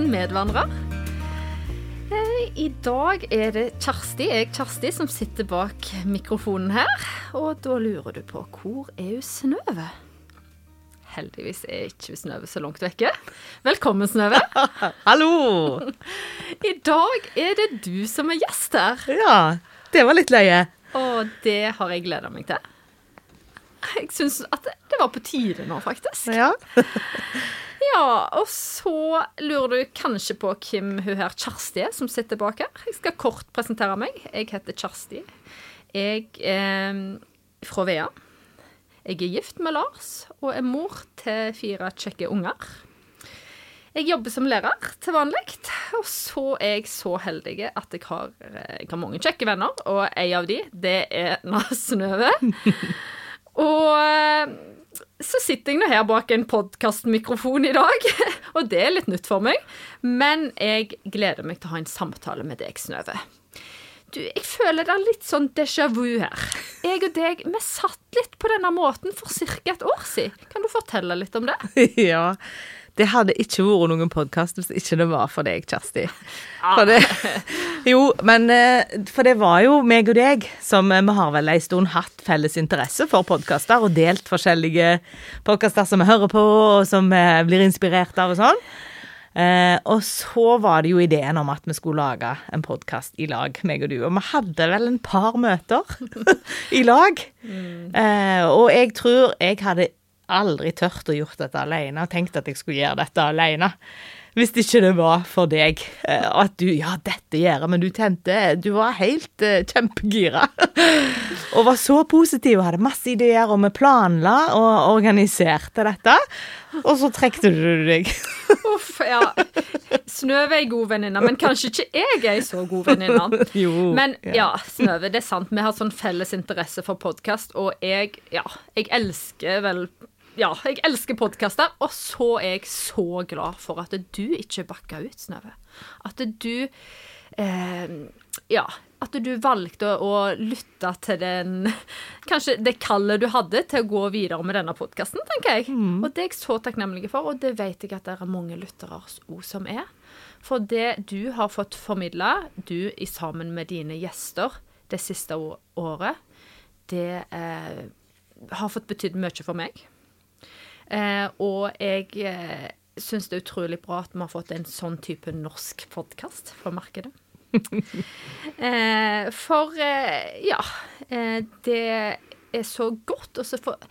podkasten Medvandrer. Eh, I dag er det Kjersti, jeg Kjersti, som sitter bak mikrofonen her. Og da lurer du på hvor er hun Snøve? Heldigvis er ikke Snøve så langt vekke. Velkommen, Snøve. Hallo! I dag er det du som er gjest her. Ja, det var litt løye. Og det har jeg gleda meg til. Jeg syns at det var på tide nå, faktisk. Ja. Ja, og så lurer du kanskje på hvem hun her Kjersti er som sitter bak her. Jeg skal kort presentere meg. Jeg heter Kjersti. Jeg er fra Vea. Jeg er gift med Lars og er mor til fire kjekke unger. Jeg jobber som lærer til vanlig, og så er jeg så heldig at jeg har, jeg har mange kjekke venner, og en av de, det er Nasenøve. Og eh, så sitter jeg nå her bak en podkastmikrofon i dag, og det er litt nytt for meg. Men jeg gleder meg til å ha en samtale med deg, Snøve. Du, jeg føler det er litt sånn déjà vu her. Jeg og deg, vi satt litt på denne måten for ca. et år siden. Kan du fortelle litt om det? ja. Det hadde ikke vært noen podkast hvis ikke det var for deg, Kjersti. For det, jo, men eh, For det var jo meg og deg som eh, Vi har vel en stund hatt felles interesse for podkaster og delt forskjellige podkaster som vi hører på, og som vi blir inspirert av og sånn. Eh, og så var det jo ideen om at vi skulle lage en podkast i lag, meg og du. Og vi hadde vel en par møter i lag. Mm. Eh, og jeg tror jeg hadde aldri tørt å gjort dette alene og tenkt at jeg skulle gjøre dette alene. Hvis ikke det var for deg. Og at du Ja, dette gjør jeg, men du tente Du var helt uh, kjempegira. og var så positiv og hadde masse ideer, og vi planla og organiserte dette. Og så trekte du deg. Uff, ja. Snøve er ei god venninne, men kanskje ikke jeg er ei så god venninne. Jo. Men ja, Snøve, det er sant. Vi har sånn felles interesse for podkast, og jeg, ja, jeg elsker vel ja, jeg elsker podkaster, og så er jeg så glad for at du ikke bakka ut, Snøve. At du eh, Ja, at du valgte å, lytte til den Kanskje det kallet du hadde til å gå videre med denne podkasten, tenker jeg. Mm. Og det er jeg så takknemlig for, og det vet jeg at det er mange lyttere òg som er. For det du har fått formidla, du i sammen med dine gjester det siste året, det eh, har fått betydd mye for meg. Eh, og jeg eh, syns det er utrolig bra at vi har fått en sånn type norsk podkast fra markedet. eh, for eh, ja, det er så godt også for,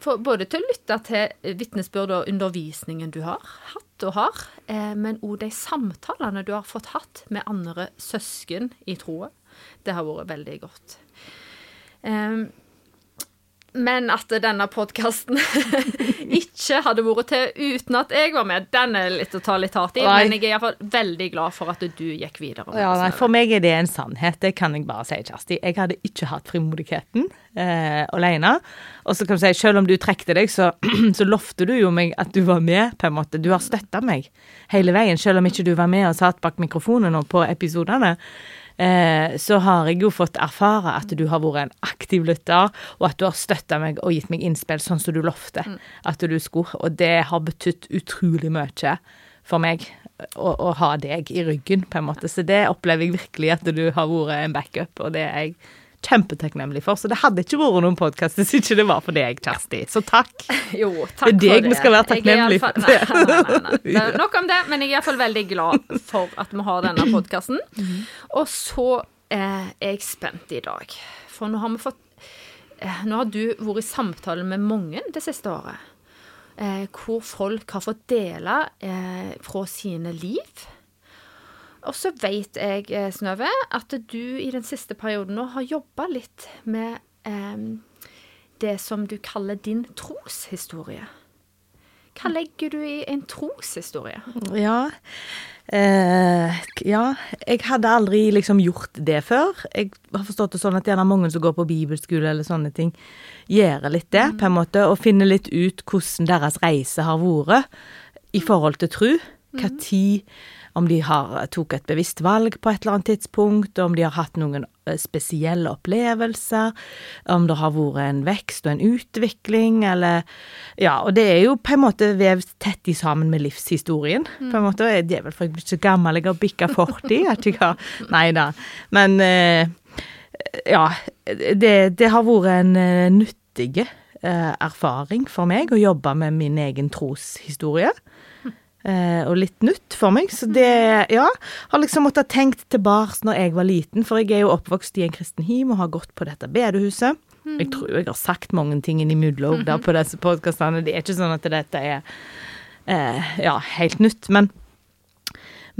for både til å lytte til vitnesbyrd og undervisningen du har hatt og har, men òg de samtalene du har fått hatt med andre søsken i troa. Det har vært veldig godt. Um, men at denne podkasten ikke hadde vært til uten at jeg var med, den er litt å ta litt hardt i. Nei. Men jeg er iallfall veldig glad for at du gikk videre. Ja, nei, for meg er det en sannhet. Det kan jeg bare si, Kjersti. Jeg hadde ikke hatt frimodigheten eh, alene. Og så kan du si, selv om du trekte deg, så, så lovte du jo meg at du var med, på en måte. Du har støtta meg hele veien, selv om ikke du var med og satt bak mikrofonen og på episodene eh, så har jeg jo fått erfare at du har vært en aktiv lytter, og at du har støtta meg og gitt meg innspill sånn som du lovte mm. at du skulle. Og det har betydd utrolig mye for meg å, å, ha deg i ryggen, på en måte. Så det opplever jeg virkelig at du har vært en backup, og det er jeg kjempetakknemlig for. Så det hadde ikke vært noen podkast hvis ikke det var for deg, Kjersti. Så takk. Jo, takk det er deg vi skal være takknemlige for. Nei, nei, nei, nei. Nok om det, men jeg er iallfall veldig glad for at vi har denne podkasten. Og så eh, er jeg spent i dag, for nå har vi fått eh, Nå har du vært i samtale med mange det siste året. Eh, hvor folk har fått dele fra sine liv og så vet jeg, eh, Snøve, at du i den siste perioden nå har jobba litt med eh, det som du kaller din troshistorie. Hva legger du i en troshistorie? Ja, eh, ja. Jeg hadde aldri liksom gjort det før. Jeg har forstått det sånn at gjerne mange som går på bibelskole eller sånne ting, gjør litt det, mm. på en måte, og finner litt ut hvordan deres reise har vært i forhold til tro. Hva tid Om de har tok et bevisst valg på et eller annet tidspunkt, om de har hatt noen eh, spesielle opplevelser, om det har vært en vekst og en utvikling, eller Ja, og det er jo på en måte vevd tett i sammen med livshistorien. På en måte, Det er vel for jeg blir så gammel, jeg har bikka 40, at jeg har Nei da. Men eh, ja, det, det har vært en nyttig erfaring for meg å jobbe med min egen troshistorie. Uh, og litt nytt for meg. Så det, ja Har liksom måttet tenkt tilbake når jeg var liten, for jeg er jo oppvokst i en kristen him og har gått på dette bedehuset. Jeg tror jeg har sagt mange ting innimellom der på disse podkastene. Det er ikke sånn at dette er ja, helt nytt, men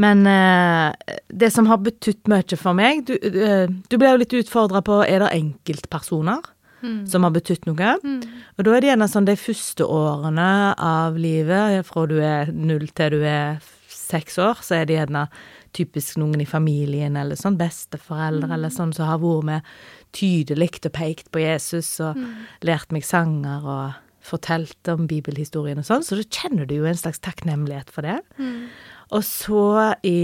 men eh, det som har betydd mye for meg Du, du, du ble jo litt utfordra på er det enkeltpersoner mm. som har betydd noe. Mm. Og da er det gjerne sånn de første årene av livet, fra du er null til du er seks år, så er det gjerne typisk noen i familien eller sånn, besteforeldre mm. eller sånn som har vært med tydelig og pekt på Jesus og mm. lært meg sanger og fortalt om bibelhistorien og sånn, så da kjenner du jo en slags takknemlighet for det. Mm. Og så i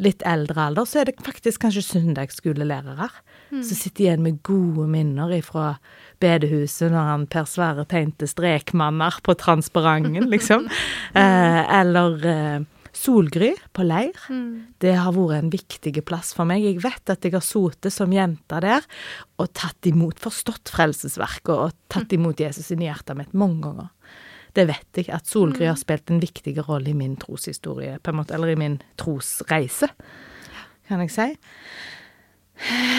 litt eldre alder så er det faktisk kanskje søndagsskolelærere mm. som sitter igjen med gode minner ifra bedehuset når han Per Sverre tegnte strekmanner på transparenten, liksom. eh, eller eh, Solgry på leir. Mm. Det har vært en viktig plass for meg. Jeg vet at jeg har sittet som jente der og tatt imot, forstått frelsesverket og tatt imot Jesus inn i hjertet mitt mange ganger. Det vet jeg, at Solgry har spilt en viktig rolle i min troshistorie, på en måte, eller i min trosreise, kan jeg si.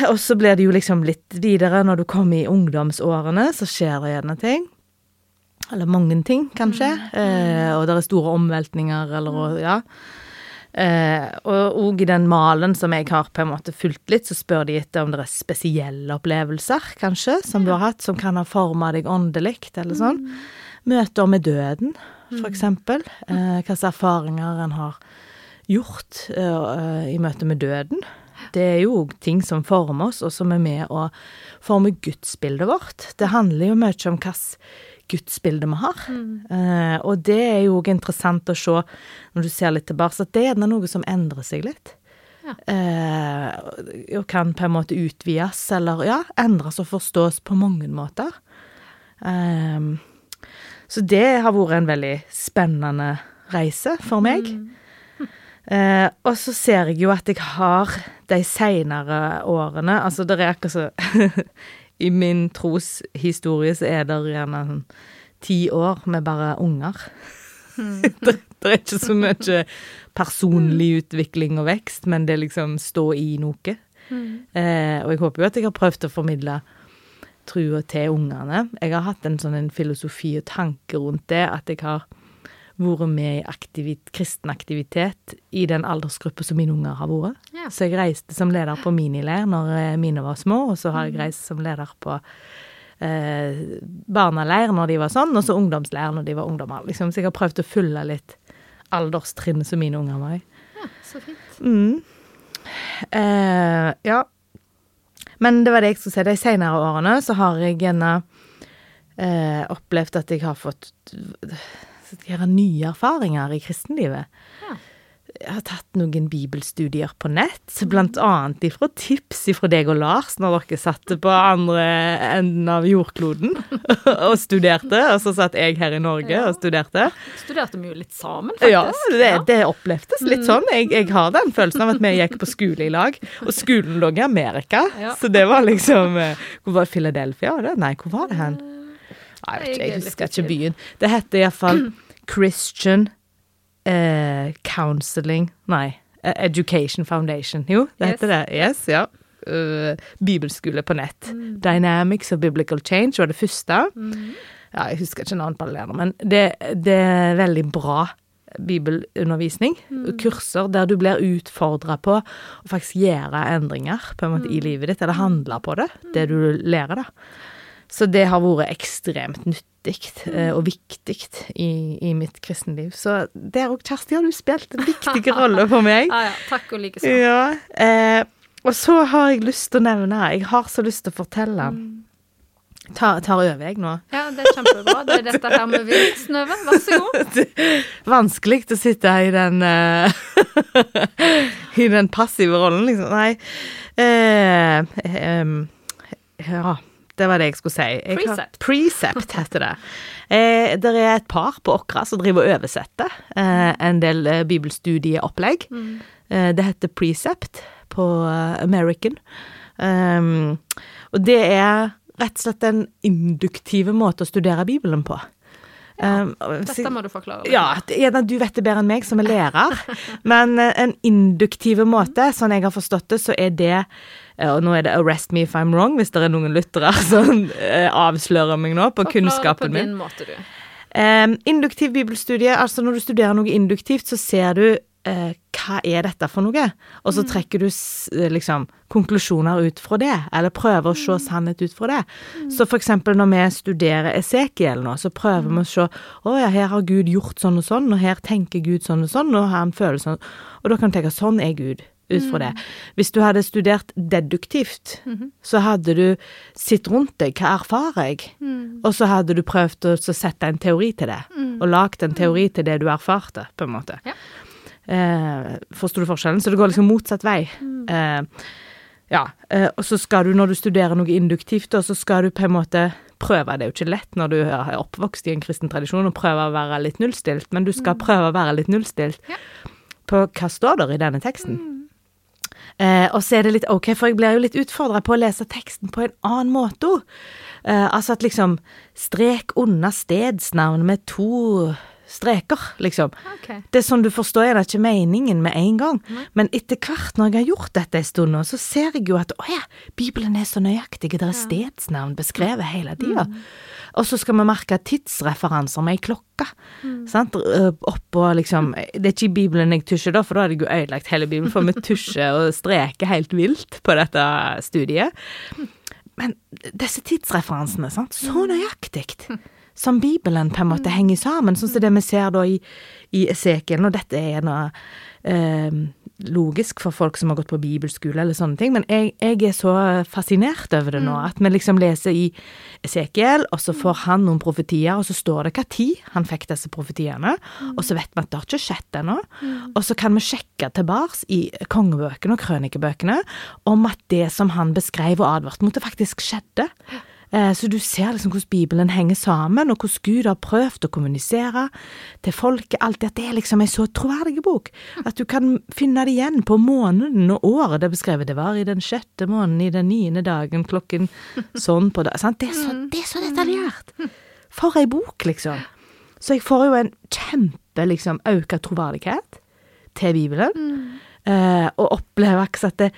Og så blir det jo liksom litt videre når du kommer i ungdomsårene, så skjer det gjerne ting. Eller mange ting, kanskje. Mm. Eh, og det er store omveltninger, eller og, ja. Eh, og òg i den malen som jeg har på en måte fulgt litt, så spør de etter om det er spesielle opplevelser, kanskje, som du har hatt, som kan ha forma deg åndelig, eller sånn. Mm. Møter med døden, for mm. eksempel. Eh, hvilke erfaringer en har gjort eh, i møte med døden. Det er jo ting som former oss, og som er med å forme gudsbildet vårt. Det handler jo mye om hvilket gudsbilde vi har. Mm. Eh, og det er jo òg interessant å se, når du ser litt tilbake, at det er noe som endrer seg litt. Ja. Eh, og kan på en måte utvides, eller ja, endres og forstås på mange måter. Eh, så det har vært en veldig spennende reise for meg. Mm. Eh, og så ser jeg jo at jeg har de seinere årene Altså, det er akkurat så I min troshistorie så er det gjerne sånn ti år med bare unger. Mm. det, det, er ikke så mye personlig utvikling og vekst, men det liksom stå i noe. Mm. Eh, og jeg håper jo at jeg har prøvd å formidle trua til ungene. Jeg har hatt en sånn en filosofi og tanke rundt det, at jeg har vært med i aktivit, kristen aktivitet i den aldersgruppa som mine unger har vært. Ja. Så jeg reiste som leder på minileir når eh, mine var små, og så har jeg mm. reist som leder på eh, barneleir når de var sånn, og så ungdomsleir når de var ungdommer. Liksom. Så jeg har prøvd å følge litt alderstrinnet som mine unger var i. Ja, så fint. Mm. Eh, ja, men det var det jeg skulle si. De senere årene så har jeg gjerne eh, opplevd at jeg har fått gjøre nye erfaringer i kristenlivet. Ja. Jeg har tatt noen bibelstudier på nett, blant annet ifra tips ifra deg og Lars når dere satt på andre enden av jordkloden og studerte. Og så satt jeg her i Norge ja. og studerte. Studerte vi jo litt sammen, faktisk. Ja, det, det opplevdes litt sånn. Jeg, jeg, har den følelsen av at vi gikk på skole i lag. Og skolen lå i Amerika, ja. så det var liksom eh, Hvor var Philadelphia? Nei, hvor var det hen? Nei, jeg, jeg husker ikke byen. Det heter iallfall Christian eh, Counseling Nei, eh, Education Foundation. Jo, det yes. heter det. Yes, ja. Uh, bibelskole på nett. Mm. Dynamics of Biblical Change var det første. Mm. Ja, jeg husker ikke navnet på det, men det, det er veldig bra bibelundervisning. Mm. Kurser der du blir utfordra på å faktisk gjøre endringer på en måte i mm. livet ditt, eller handle på det, det du lærer, da. Så det har vært ekstremt nyttig eh, og viktig i, i, mitt kristenliv. Så der òg, Kjersti, har du spilt en viktig rolle for meg. ja, ja. Takk og likeså. Ja, eh, og så har jeg lyst til å nevne Jeg har så lyst til å fortelle mm. tar, tar over jeg nå. Ja, det er kjempebra. Det er dette her vi vil. Snøve, vær så god. Vanskelig å sitte i den uh, I den passive rollen, liksom. Nei. Uh, um, ja, det var det jeg skulle si. Jeg har- Precept. Precept heter det. Eh, det er et par på Åkra som driver og oversetter eh, en del eh, bibelstudieopplegg. Eh, det heter Precept på eh, American. Um, og det er rett og slett en induktive måte å studere Bibelen på. Um, Dette må du forklare. litt. ja, du vet det bedre enn meg som er lærer. Men eh, en induktiv måte, sånn jeg har forstått det, så er det eh, Og nå er det 'arrest me if I'm wrong', hvis det er noen lyttere som eh, avslører meg nå på Forklare kunnskapen på min. din måte, du. Um, induktiv bibelstudie, altså når du studerer noe induktivt, så ser du hva er dette for noe, og så trekker du eh, liksom konklusjoner ut fra det, eller prøver å se sannhet ut fra det. Så for eksempel når vi studerer Esekiel nå, så prøver vi å se å ja, her har Gud gjort sånn og sånn, og her tenker Gud sånn og sånn, og han føler sånn, og da kan du tenke sånn er Gud. Ut fra det. Hvis du hadde studert deduktivt, så hadde du sett rundt deg, hva erfarer jeg? Og så hadde du prøvd å sette en teori til det, og lagd en teori til det du erfarte, på en måte. Ja. Eh, Forsto du forskjellen? Så det går liksom motsatt vei. Eh, ja, eh, og så skal du, når du studerer noe induktivt, og så skal du på en måte prøve, det er jo ikke lett når du er oppvokst i en kristen tradisjon, å prøve å være litt nullstilt, men du skal prøve å være litt nullstilt Ja. på hva står der i denne teksten. Eh, og så er det litt ok, for jeg blir jo litt utfordra på å lese teksten på en annen måte òg. Eh, altså at liksom strek unna stedsnavn med to streker, liksom. Okay. Det er sånn du forstår gjerne ikke meningen med en gang, men etter hvert når jeg har gjort dette en stund nå, så ser jeg jo at å ja, Bibelen er så nøyaktig, det er stedsnavn beskrevet hele tida. Og så skal vi merke tidsreferanser med ei klokke. Sant? Eh, Oppå liksom Det er ikke i Bibelen jeg tusjer, da, for da hadde jeg jo ødelagt hele Bibelen, for vi tusjer og streker helt vilt på dette studiet. Men disse tidsreferansene, sant, så nøyaktig som Bibelen på en måte henger sammen, sånn som det vi ser da i, i Esekiel, og dette er noe eh, logisk for folk som har gått på bibelskole eller sånne ting, men jeg, jeg er så fascinert over det nå, at vi liksom leser i Esekiel, og så får han noen profetier, og så står det hva tid han fikk disse profetiene, og så vet vi at det har ikke skjedd ennå, og så kan vi sjekke tilbake i kongebøkene og krønikebøkene om at det som han beskrev og advarte mot, det faktisk skjedde. Eh, Så du ser liksom hvordan Bibelen henger sammen, og hvordan Gud har prøvd å kommunisere til folket. Alltid at det er liksom en så troverdig bok. At du kan finne det igjen på måneden og året det er beskrevet. Det var i den sjette måneden, i den niende dagen, klokken sånn på det. Sant? Det, så, det er så detaljert! For ei bok, liksom. Så jeg får jo en kjempe, liksom, økt troverdighet til Bibelen. Eh, og opplever akkurat at det,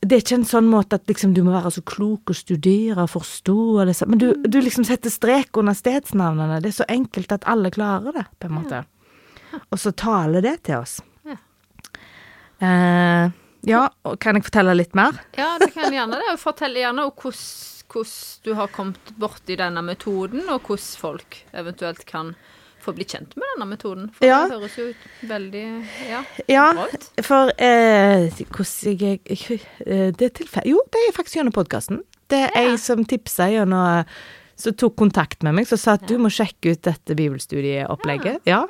det er ikke en sånn måte at liksom du må være så klok og studere og forstå, og så- men du, du liksom setter strek under stedsnavnene. Det er så enkelt at alle klarer det, på en måte. Og så taler det til oss. Ja. Eh, ja, kan jeg fortelle litt mer? Ja, du kan gjerne det. Fortell gjerne hvordan du har kommet borti denne metoden, og hvordan folk eventuelt kan få bli kjent med denne metoden. For Ja. det høres jo ut veldig ja, Ja, bra ut. for eh, hvordan jeg, jeg eh, Det er tilfeldig Jo, det er faktisk gjennom podkasten. Det er Ja. ei som tipsa gjennom Som tok kontakt med meg, som sa at du må sjekke ut dette bibelstudieopplegget. Ja.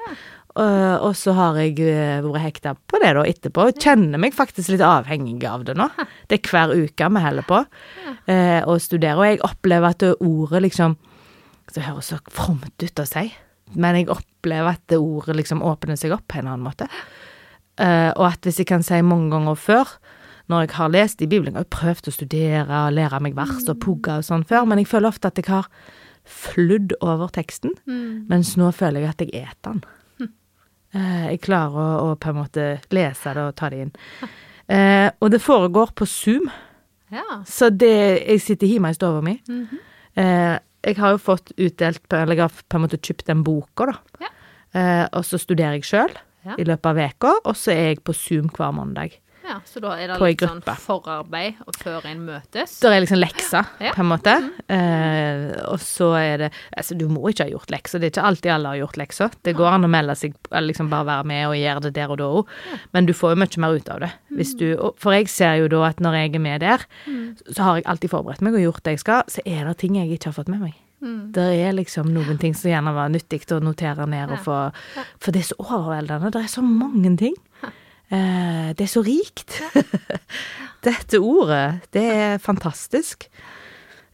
Og, og så har jeg uh, vært hekta på det da etterpå. og Kjenner meg faktisk litt avhengig av det nå. Det er hver uke vi holder på uh, og studere. Og jeg opplever at ordet liksom Det høres så fromt ut å si, men jeg opplever at det ordet liksom åpner seg opp på en annen måte. Uh, og at hvis jeg kan si mange ganger før, når jeg har lest i Bibelen, jeg har prøvd å studere og lære meg vers og pugga og sånn før, men jeg føler ofte at jeg har flydd over teksten, mens nå føler jeg at jeg eter den. Uh, jeg klarer å, å på en måte lese det og ta det inn. Uh, og det foregår på Zoom, Ja. så det Jeg sitter hjemme i stua mi. eh, jeg har jo fått utdelt Eller jeg har på en måte kjøpt den boka, da. Ja. Eh, og så studerer jeg sjøl Ja. i løpet av uka, og så er jeg på Zoom hver mandag. Ja, Så da er det litt sånn forarbeid og før en møtes? Det er liksom lekser, Ja. på en måte. Eh, og så er det Altså, du må ikke ha gjort lekser. Det er ikke alltid alle har gjort lekser. Det går an å melde seg, eller liksom bare være med og gjøre det der og da òg. Men du får jo mye mer ut av det. Hvis du, for jeg ser jo da at når jeg er med der, så har jeg alltid forberedt meg og gjort det jeg skal. Så er det ting jeg ikke har fått med meg. Det er liksom noen ting som gjerne var nyttig å notere ned og få For det er så overveldende. Det er så mange ting. Eh, det er så rikt. Dette ordet, det er fantastisk.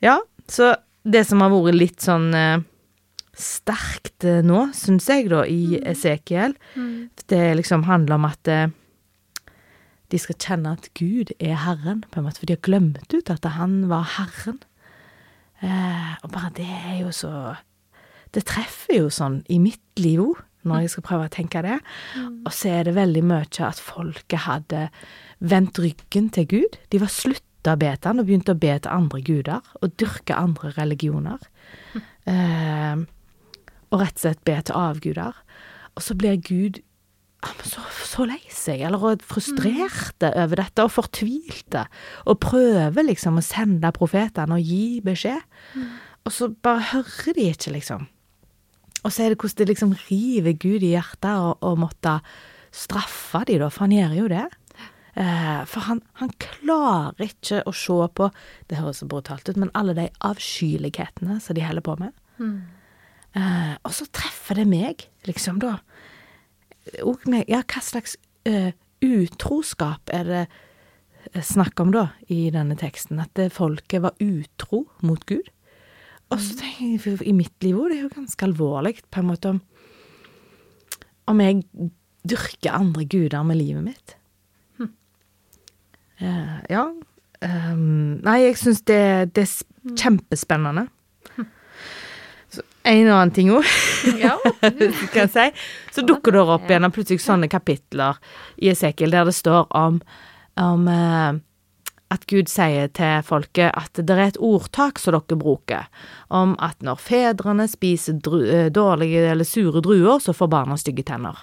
Ja, så det som har vært litt sånn eh, sterkt eh, nå, syns jeg, da, i Esekiel, det liksom handler om at de skal kjenne at Gud er Herren, på en måte, for de har glemt ut at han var Herren. Eh, og bare det er jo så Det treffer jo sånn i mitt liv òg, når jeg skal prøve å tenke det. Og så er det veldig mye at folket hadde vendt ryggen til Gud. De var slutta å be til han og begynte å be til andre guder og dyrke andre religioner. Eh, og rett og slett be til avguder. Og så blir Gud så, så lei seg, eller frustrerte frustrerte over dette, og fortvilte, og prøver liksom å sende profetene og gi beskjed. Og så bare hører de ikke, liksom. Og så er det hvordan det liksom river Gud i hjertet å, å måtte straffe de da, for han gjør jo det. Eh, for han, han klarer ikke å se på, det høres så brutalt ut, men alle de avskyelighetene som de holder på med. Eh, og så treffer det meg, liksom, da. Og med, ja, hva slags uh, utroskap er det snakk om da, i denne teksten? At folket var utro mot Gud? Og så tenker jeg, for i mitt liv òg, det er jo ganske alvorlig, på en måte, om, om jeg dyrker andre guder med livet mitt. Eh, ja. Um, nei, jeg syns det, det er kjempespennende. En en annen ting òg. Ja. kan jeg si. Så dukker det opp igjen plutselig sånne kapitler i Esekiel der det står om, om eh, at Gud sier til folket at det er et ordtak som dere bruker, om at når fedrene spiser eh, dårlige eller sure druer, så får barna stygge tenner.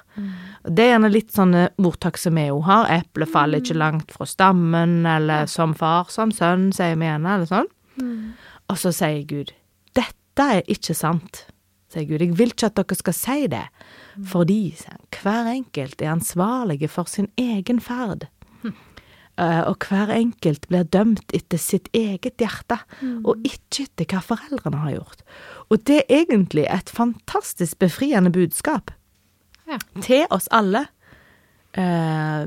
Det er gjerne litt sånne ordtak som vi jo har. Eplet faller ikke langt fra stammen, eller som far, som sønn, sier vi gjerne, eller sånn. Og så sier Gud, dette er ikke sant, sier Gud. Jeg vil ikke at dere skal si det, fordi hver enkelt er ansvarlige for sin egen ferd. Eh, og hver enkelt blir dømt etter sitt eget hjerte, og ikke etter hva foreldrene har gjort. Og det er egentlig et fantastisk befriende budskap Ja. til oss alle. Eh,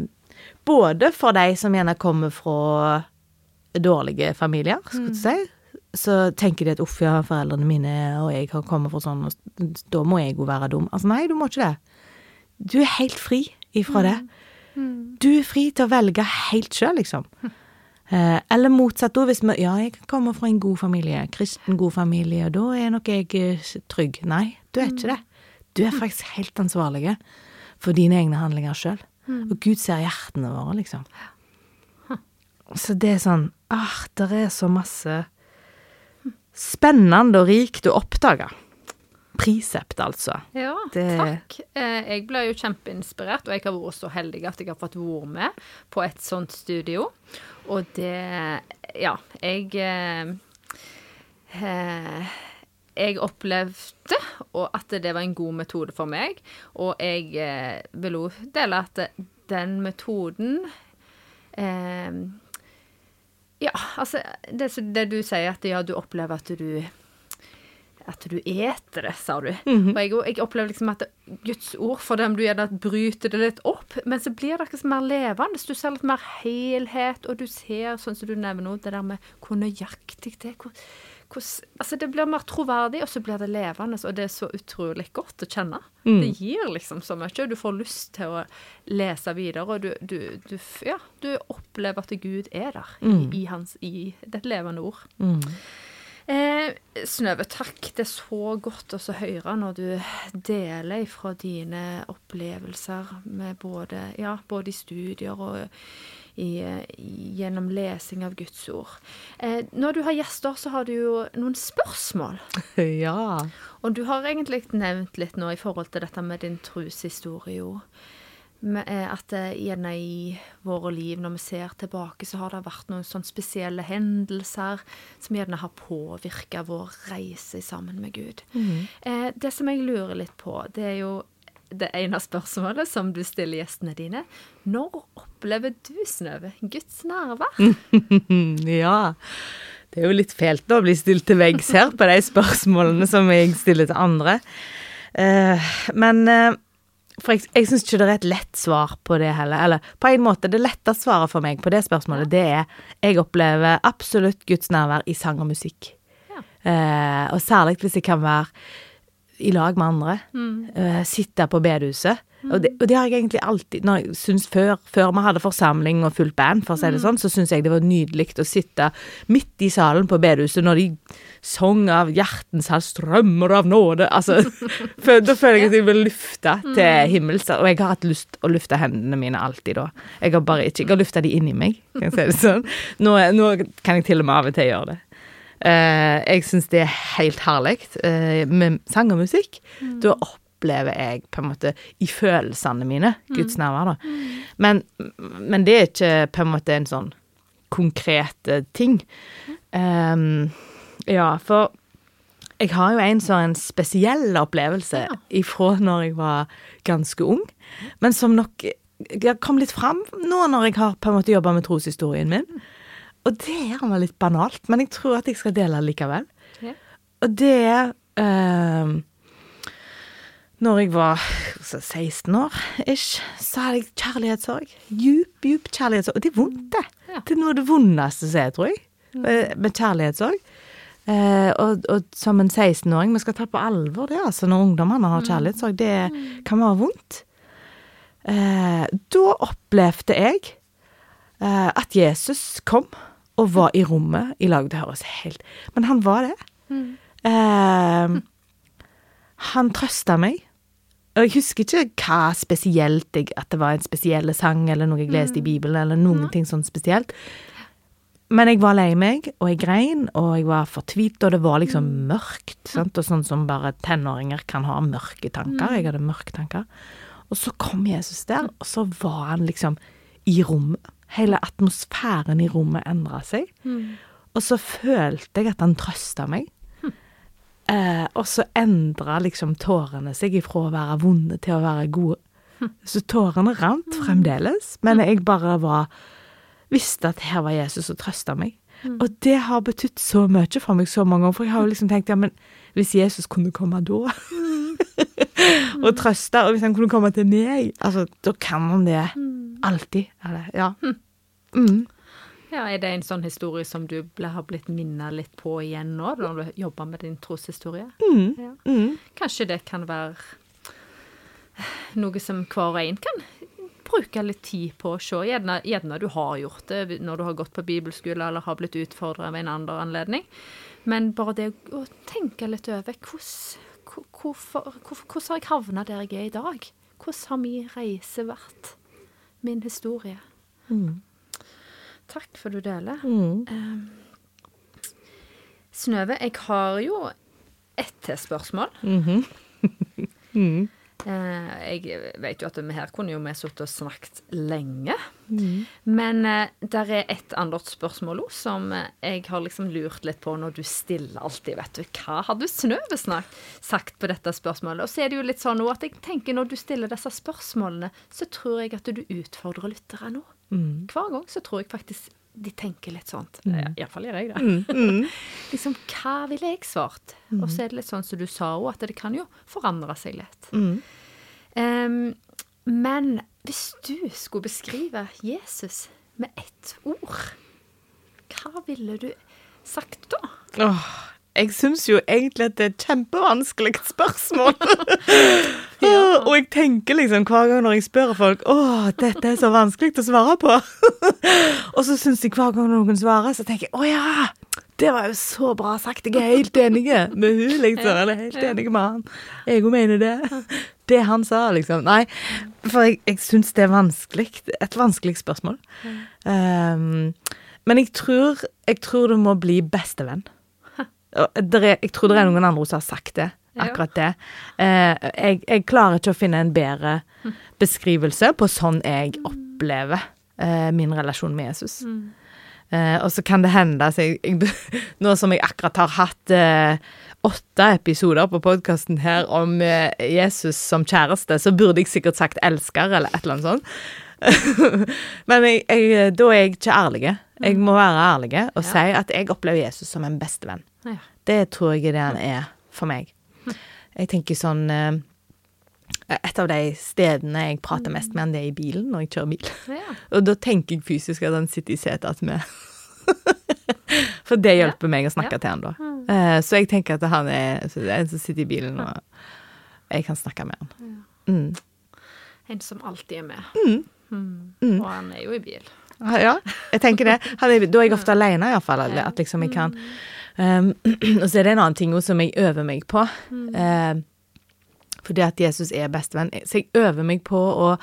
både for de som gjerne kommer fra dårlige familier, skulle mm. si. Så tenker de at uff, ja, foreldrene mine og jeg har kommet fra sånn, og da må jeg jo være dum. Altså nei, du må ikke det. Du er helt fri ifra det. Du er fri til å velge helt sjøl, liksom. Eh, eller motsatt, da, hvis vi Ja, jeg kommer fra en god familie, kristen god familie, og da er nok jeg eh, trygg. Nei, du er ikke det. Du er faktisk helt ansvarlig for dine egne handlinger sjøl. Og Gud ser hjertene våre, liksom. Så det er sånn Ah, det er så masse spennende og rikt å oppdage. Prisept, altså. Ja, Det- takk. Eh, jeg ble jo kjempeinspirert, og jeg har vært så heldig at jeg har fått være med på et sånt studio. Og det Ja, jeg eh, eh, Jeg opplevde at det var en god metode for meg, og jeg eh, vil òg dele at den metoden eh, Ja, altså det, det du sier, at ja, du opplever at du at du eter det, sa du. Og jeg, jeg opplever liksom at Guds ord for dem du gjerne bryter det litt opp, men så blir det ikke mer levende. Du ser litt mer helhet, og du ser, sånn som du nevner nå, det der med hvor nøyaktig det er. Hvor, hvor, altså det blir mer troverdig, og så blir det levende, og det er så utrolig godt å kjenne. Det gir liksom så mye, og du får lyst til å lese videre, og du, du, du, ja, du opplever at Gud er der i, i, hans, i det levende ord. Eh, Snøve, takk. Det er så godt å høre når du deler fra dine opplevelser med både, ja, både i studier og i, gjennom lesing av Guds ord. Eh, når du har gjester, så har du jo noen spørsmål. Ja. Og du har egentlig nevnt litt nå i forhold til dette med din troshistorie jo. Eh, at eh, gjerne i våre liv, når vi ser tilbake, så har det vært noen sånne spesielle hendelser som gjerne har påvirka vår reise sammen med Gud. Eh, det som jeg lurer litt på, det er jo det ene spørsmålet som du stiller gjestene dine. Når opplever du, Snøve, Guds nærvær? ja. Det er jo litt fælt å bli stilt til veggs her på de spørsmålene som jeg stiller til andre. Eh, men eh, For jeg, jeg syns ikke det er et lett svar på det heller. Eller på en måte, det lette svaret for meg på det spørsmålet, det er jeg opplever absolutt Guds nærvær i sang og musikk. Ja. Eh, og særlig hvis jeg kan være i lag med andre. Mm. eh, sitte på bedehuset. Og, det, og det har jeg egentlig alltid når jeg synes før, før vi hadde forsamling og fullt band, for å si det sånn, så syns jeg det var nydelig å sitte midt i salen på bedehuset når de sang av 'Hjertens hals strømmer av nåde'. Altså, for, da føler jeg at jeg vil lufte til himmels. Og jeg har hatt lyst å lufte hendene mine alltid da. Jeg har bare ikke Jeg har lufta de inni meg, kan jeg si det sånn. Nå, nå kan jeg til og med av og til gjøre det. Uh, jeg syns det er helt herlig uh, med sang og musikk. Da opplever jeg på en måte i følelsene mine Guds nærvær, da. Men, men det er ikke på en måte en sånn konkret eh, ting. Um, ja, for jeg har jo en sånn spesiell opplevelse ifra når jeg var ganske ung, men som nok kom litt fram nå når jeg har på en måte jobba med troshistorien min. Og det er gjerne litt banalt, men jeg tror at jeg skal dele det likevel. Ja. Og det er ehm, Når jeg var 16 år ish, så hadde jeg kjærlighetssorg. Djup, djup kjærlighetssorg. Og det er vondt, det. Ja. Det er noe av det vondeste som er, tror jeg. eh, Med kjærlighetssorg. Eh, og, og som en 16-åring, vi skal ta på alvor det, altså, når ungdommene har kjærlighetssorg. Det kan være vondt. Eh, da opplevde jeg eh, at Jesus kom og var i rommet i lag. Det høres helt Men han var det. Eh, han trøsta meg. Og jeg husker ikke hva spesielt jeg, at det var en spesiell sang eller noe jeg leste i Bibelen, eller noen ting sånn spesielt. Men jeg var lei meg, og jeg grein, og jeg var fortvilt, og det var liksom mørkt. Sant? Og sånn som bare tenåringer kan ha mørke tanker. Jeg hadde mørke tanker. Og så kom Jesus der, og så var han liksom i rommet. Hele atmosfæren i rommet endra seg. Og så følte jeg at han trøsta meg. Eh, og så endra liksom tårene seg ifra å være vonde til å være gode. Så tårene rant fremdeles, men jeg bare var Visste at her var Jesus og trøsta meg. Og det har betydd så mye for meg så mange ganger, for jeg har jo liksom tenkt ja, men hvis Jesus kunne komme da og trøste, og hvis han kunne komme til meg, altså, da kan han det alltid. Eller, ja. Mm. Ja, Er det en sånn historie som du ble, har blitt minnet litt på igjen nå, når du jobber med din troshistorie? Mm. Ja. Mm. Kanskje det kan være noe som hver og en kan bruke litt tid på å se. Gjerne, gjerne du har gjort det når du har gått på bibelskole eller har blitt utfordra ved en annen anledning. Men bare det å tenke litt over hvordan, hvorfor, hvordan har jeg havna der jeg er i dag? Hvordan har min reise vært? Min historie. Mm. Takk for du deler. Mm. Um, Snøve, jeg har jo ett til spørsmål. Mhm. Mm. Uh, jeg vet jo at vi her kunne jo vi sittet og snakket lenge. Mm. Men uh, der er et annet spørsmål òg som eh, jeg har liksom lurt litt på når du stiller alltid, vet du. Hva hadde Snøve sagt på dette spørsmålet? Og så er det jo litt sånn nå at jeg tenker når du stiller disse spørsmålene, så tror jeg at du utfordrer lytterne nå. Mm. Hver gang så tror jeg faktisk de tenker litt sånt. Mm. Iallfall gjør jeg det. Mm. Mm. Liksom, hva ville jeg svart? Og så er det litt sånn som du sa òg, at det kan jo forandre seg litt. Mm. Em, men hvis du skulle beskrive Jesus med ett ord, hva ville du sagt da? Åh, jeg syns jo egentlig at det er et kjempevanskelig spørsmål. ja. Og jeg tenker liksom hver gang når jeg spør folk Å, dette er så vanskelig å svare på. og så syns jeg hver gang noen svarer, så tenker jeg å ja! Det var jo så bra sagt. Jeg er helt enig med hun, liksom. Eller helt enig med han. Jeg òg mener det. Det han sa, liksom. Nei, for jeg, jeg syns det er vanskelig. Et vanskelig spørsmål. Um, men jeg tror, jeg tror du må bli bestevenn. Jeg tror det er noen andre som har sagt det. Akkurat det. Eh, jeg, jeg klarer ikke å finne en bedre beskrivelse på sånn jeg opplever eh, min relasjon med Jesus. Eh, og så kan det hende så jeg, jeg, Nå som jeg akkurat har hatt åtte episoder på podkasten her om Jesus som kjæreste, så burde jeg sikkert sagt elsker, eller et eller annet sånt. Men jeg, jeg, da er jeg ikke ærlig. Jeg må være ærlig og Ja. si at jeg opplever Jesus som en bestevenn. Ja. Det tror jeg er det han er for meg. Jeg tenker sånn eh, Et av de stedene jeg prater mest med han, det er i bilen, når jeg kjører bil. Ja. Og da tenker jeg fysisk at han sitter i setet attmed. For det hjelper meg å snakke Ja. til han da. Eh, så jeg tenker at han er, er en som sitter i bilen, og jeg kan snakke med han. Mm. En som alltid er med. Mm. Mm. Og han er jo i bil. Ah, Ja, jeg tenker det. Er, da er jeg ofte alene, iallfall. At liksom jeg kan um, Og så er det en annen ting som jeg øver meg på. Eh, fordi at Jesus er bestevenn. Så jeg øver meg på å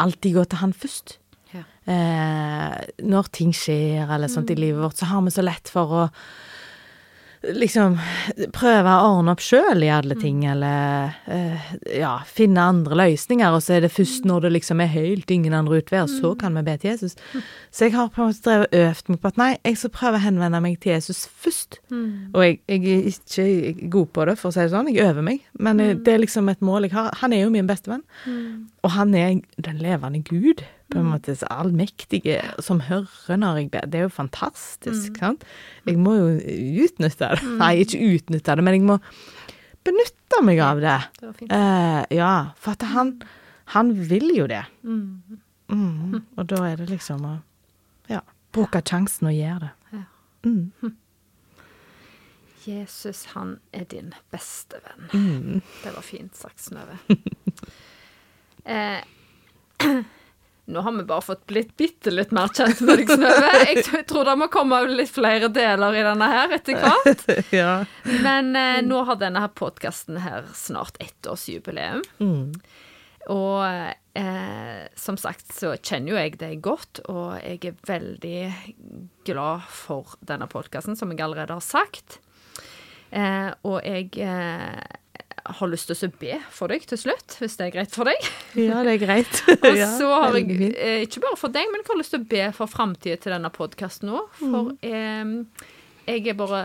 alltid gå til han først. Ja. Uh, når ting skjer eller sånt i livet vårt, så har vi så lett for å liksom prøve å ordne opp sjøl i alle ting, eller uh, ja, finne andre løsninger, og så er det først når det liksom er helt ingen andre utvei, så kan vi be til Jesus. Så jeg har på en måte drevet øvd meg på at nei, jeg skal prøve å henvende meg til Jesus først. Og jeg, jeg er ikke god på det, for å si det sånn, jeg øver meg, men eh, det er liksom et mål jeg har. Han er jo min bestevenn, og han er den levende Gud, på en måte så allmektige, som hører når jeg ber. Det er jo fantastisk, sant? Jeg må jo utnytte det. Nei, ikke utnytte det, men jeg må benytte meg av det. Det. Eh, ja, for at han, han vil jo det. Mm. Mm. Og da er det liksom å ja, bruke sjansen og gjøre det. Mm. Jesus, han er din beste venn. Mm. Det var fint sagt, Synnøve. eh, nå har vi bare fått blitt bitte litt mer kjent med deg, Synnøve. Jeg tror det må komme litt flere deler i denne her etter hvert. ja. Men eh, nå har denne her podkasten her snart ettårsjubileum. Mm. Og eh, som sagt så kjenner jo jeg deg godt, og jeg er veldig glad for denne podkasten, som jeg allerede har sagt. Eh, og jeg eh, har lyst til å be for deg til slutt, hvis det er greit for deg. ja, det er greit. Og så har jeg, eh, ikke bare for deg, men jeg har lyst til å be for framtida til denne podkasten òg. For Mm. eh, jeg er bare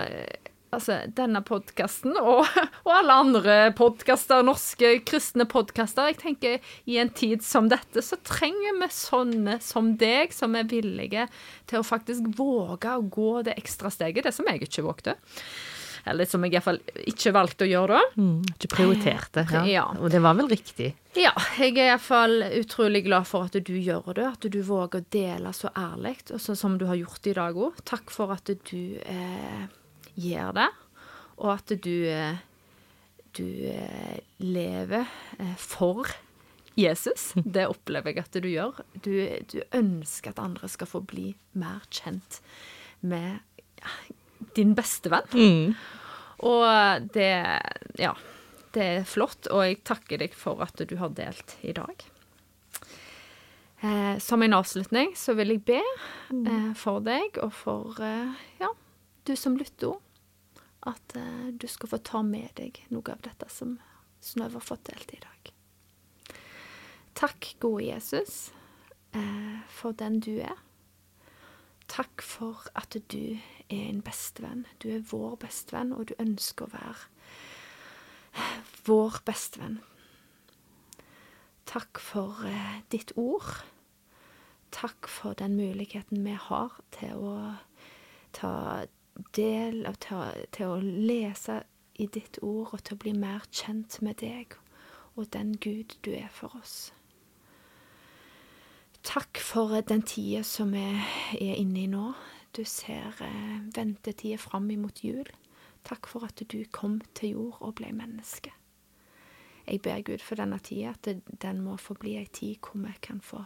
Altså, denne podkasten og, og alle andre podkaster, norske kristne podkaster Jeg tenker i en tid som dette, så trenger vi sånne som deg, som er villige til å faktisk våge å gå det ekstra steget. Det som jeg ikke vågte. Eller som jeg iallfall ikke valgte å gjøre da. Mm, ikke prioriterte. Ja. Ja. Og det var vel riktig. Ja, jeg er iallfall utrolig glad for at du gjør det, at du våger å dele så ærlig, som du har gjort i dag òg. Takk for at du eh, gjør det, og at du, eh, du eh, lever eh, for Jesus. Det opplever jeg at du gjør. Du, du ønsker at andre skal få bli mer kjent med din beste venn. Mm. Og det Ja. Det er flott, og jeg takker deg for at du har delt i dag. Eh, som en avslutning så vil jeg be eh, for deg og for eh, ja, du som lytter at eh, du skal få ta med deg noe av dette som Snøve har fått delt i dag. Takk, gode Jesus, eh, for den du er. Takk for at du er en bestevenn. Du er vår bestevenn, og du ønsker å være vår bestevenn. Takk for eh, ditt ord. Takk for den muligheten vi har til å ta del av til, å lese i ditt ord og til å bli mer kjent med deg og den Gud du er for oss. Takk for eh, den tida som vi er inne i nå. Du ser eh, ventetida fram imot jul. Takk for at du kom til jord og ble menneske. Jeg ber Gud for denne tida, at den må få bli ei tid hvor vi kan få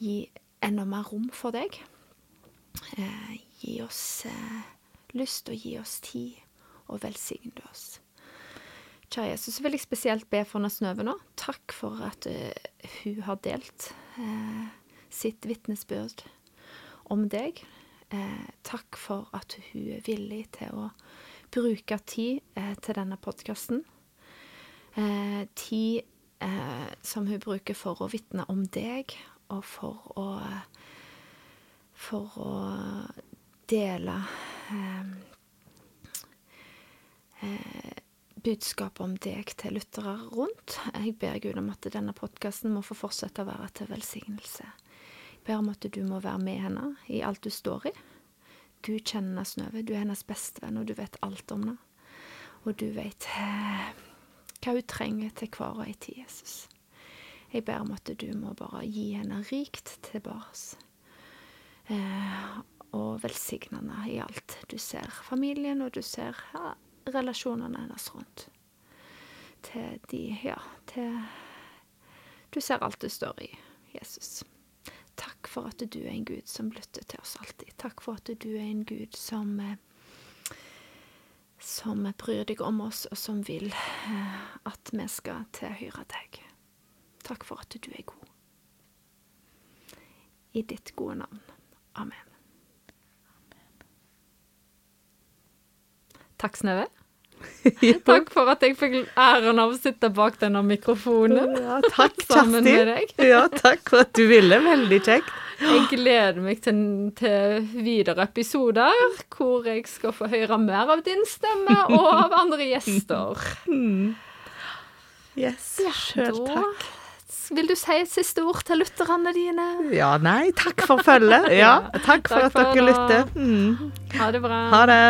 gi enda mer rom for deg. Eh, gi oss eh, lyst og gi oss tid, og velsigne oss. Kjære Jesus, så vil jeg spesielt be for Snøve nå. Takk for at uh, hun har delt sitt vitnesbyrd om deg. Eh, takk for at hun er villig til å bruke tid eh, til denne podkasten. Eh, tid eh, som hun bruker for å vitne om deg, og for å For å dele eh, eh, budskapet om deg til lyttere rundt. Jeg ber Gud om at denne podkasten må få fortsette å være til velsignelse. Jeg ber om at du må være med henne i alt du står i. Du kjenner henne Snøve, du er hennes bestevenn, og du vet alt om henne. Og du vet eh, hva hun trenger til hver og ei tid, Jesus. Jeg ber om at du må bare gi henne rikt tilbake. Eh, og velsigne henne i alt. Du ser familien, og du ser ja, relasjonene hennes rundt. Til de Ja, til Du ser alt du står i, Jesus. Takk for at du er en Gud som lytter til oss alltid. Takk for at du er en Gud som eh, som bryr deg om oss, og som vil eh, at vi skal tilhøre deg. Takk for at du er god. I ditt gode navn. Amen. Takk, Snøve. Takk for at jeg fikk æren av å sitte bak denne mikrofonen Ja, takk, sammen Kjersti. med deg. Ja, takk for at du ville. Veldig kjekt. Jeg gleder meg til, til videre episoder hvor jeg skal få høre mer av din stemme og av andre gjester. Yes, sjøl takk. vil du si et siste ord til lytterne dine? Ja, nei, takk for følget. Ja, takk for at for dere lytter. Mm. Ha det bra. Ha det.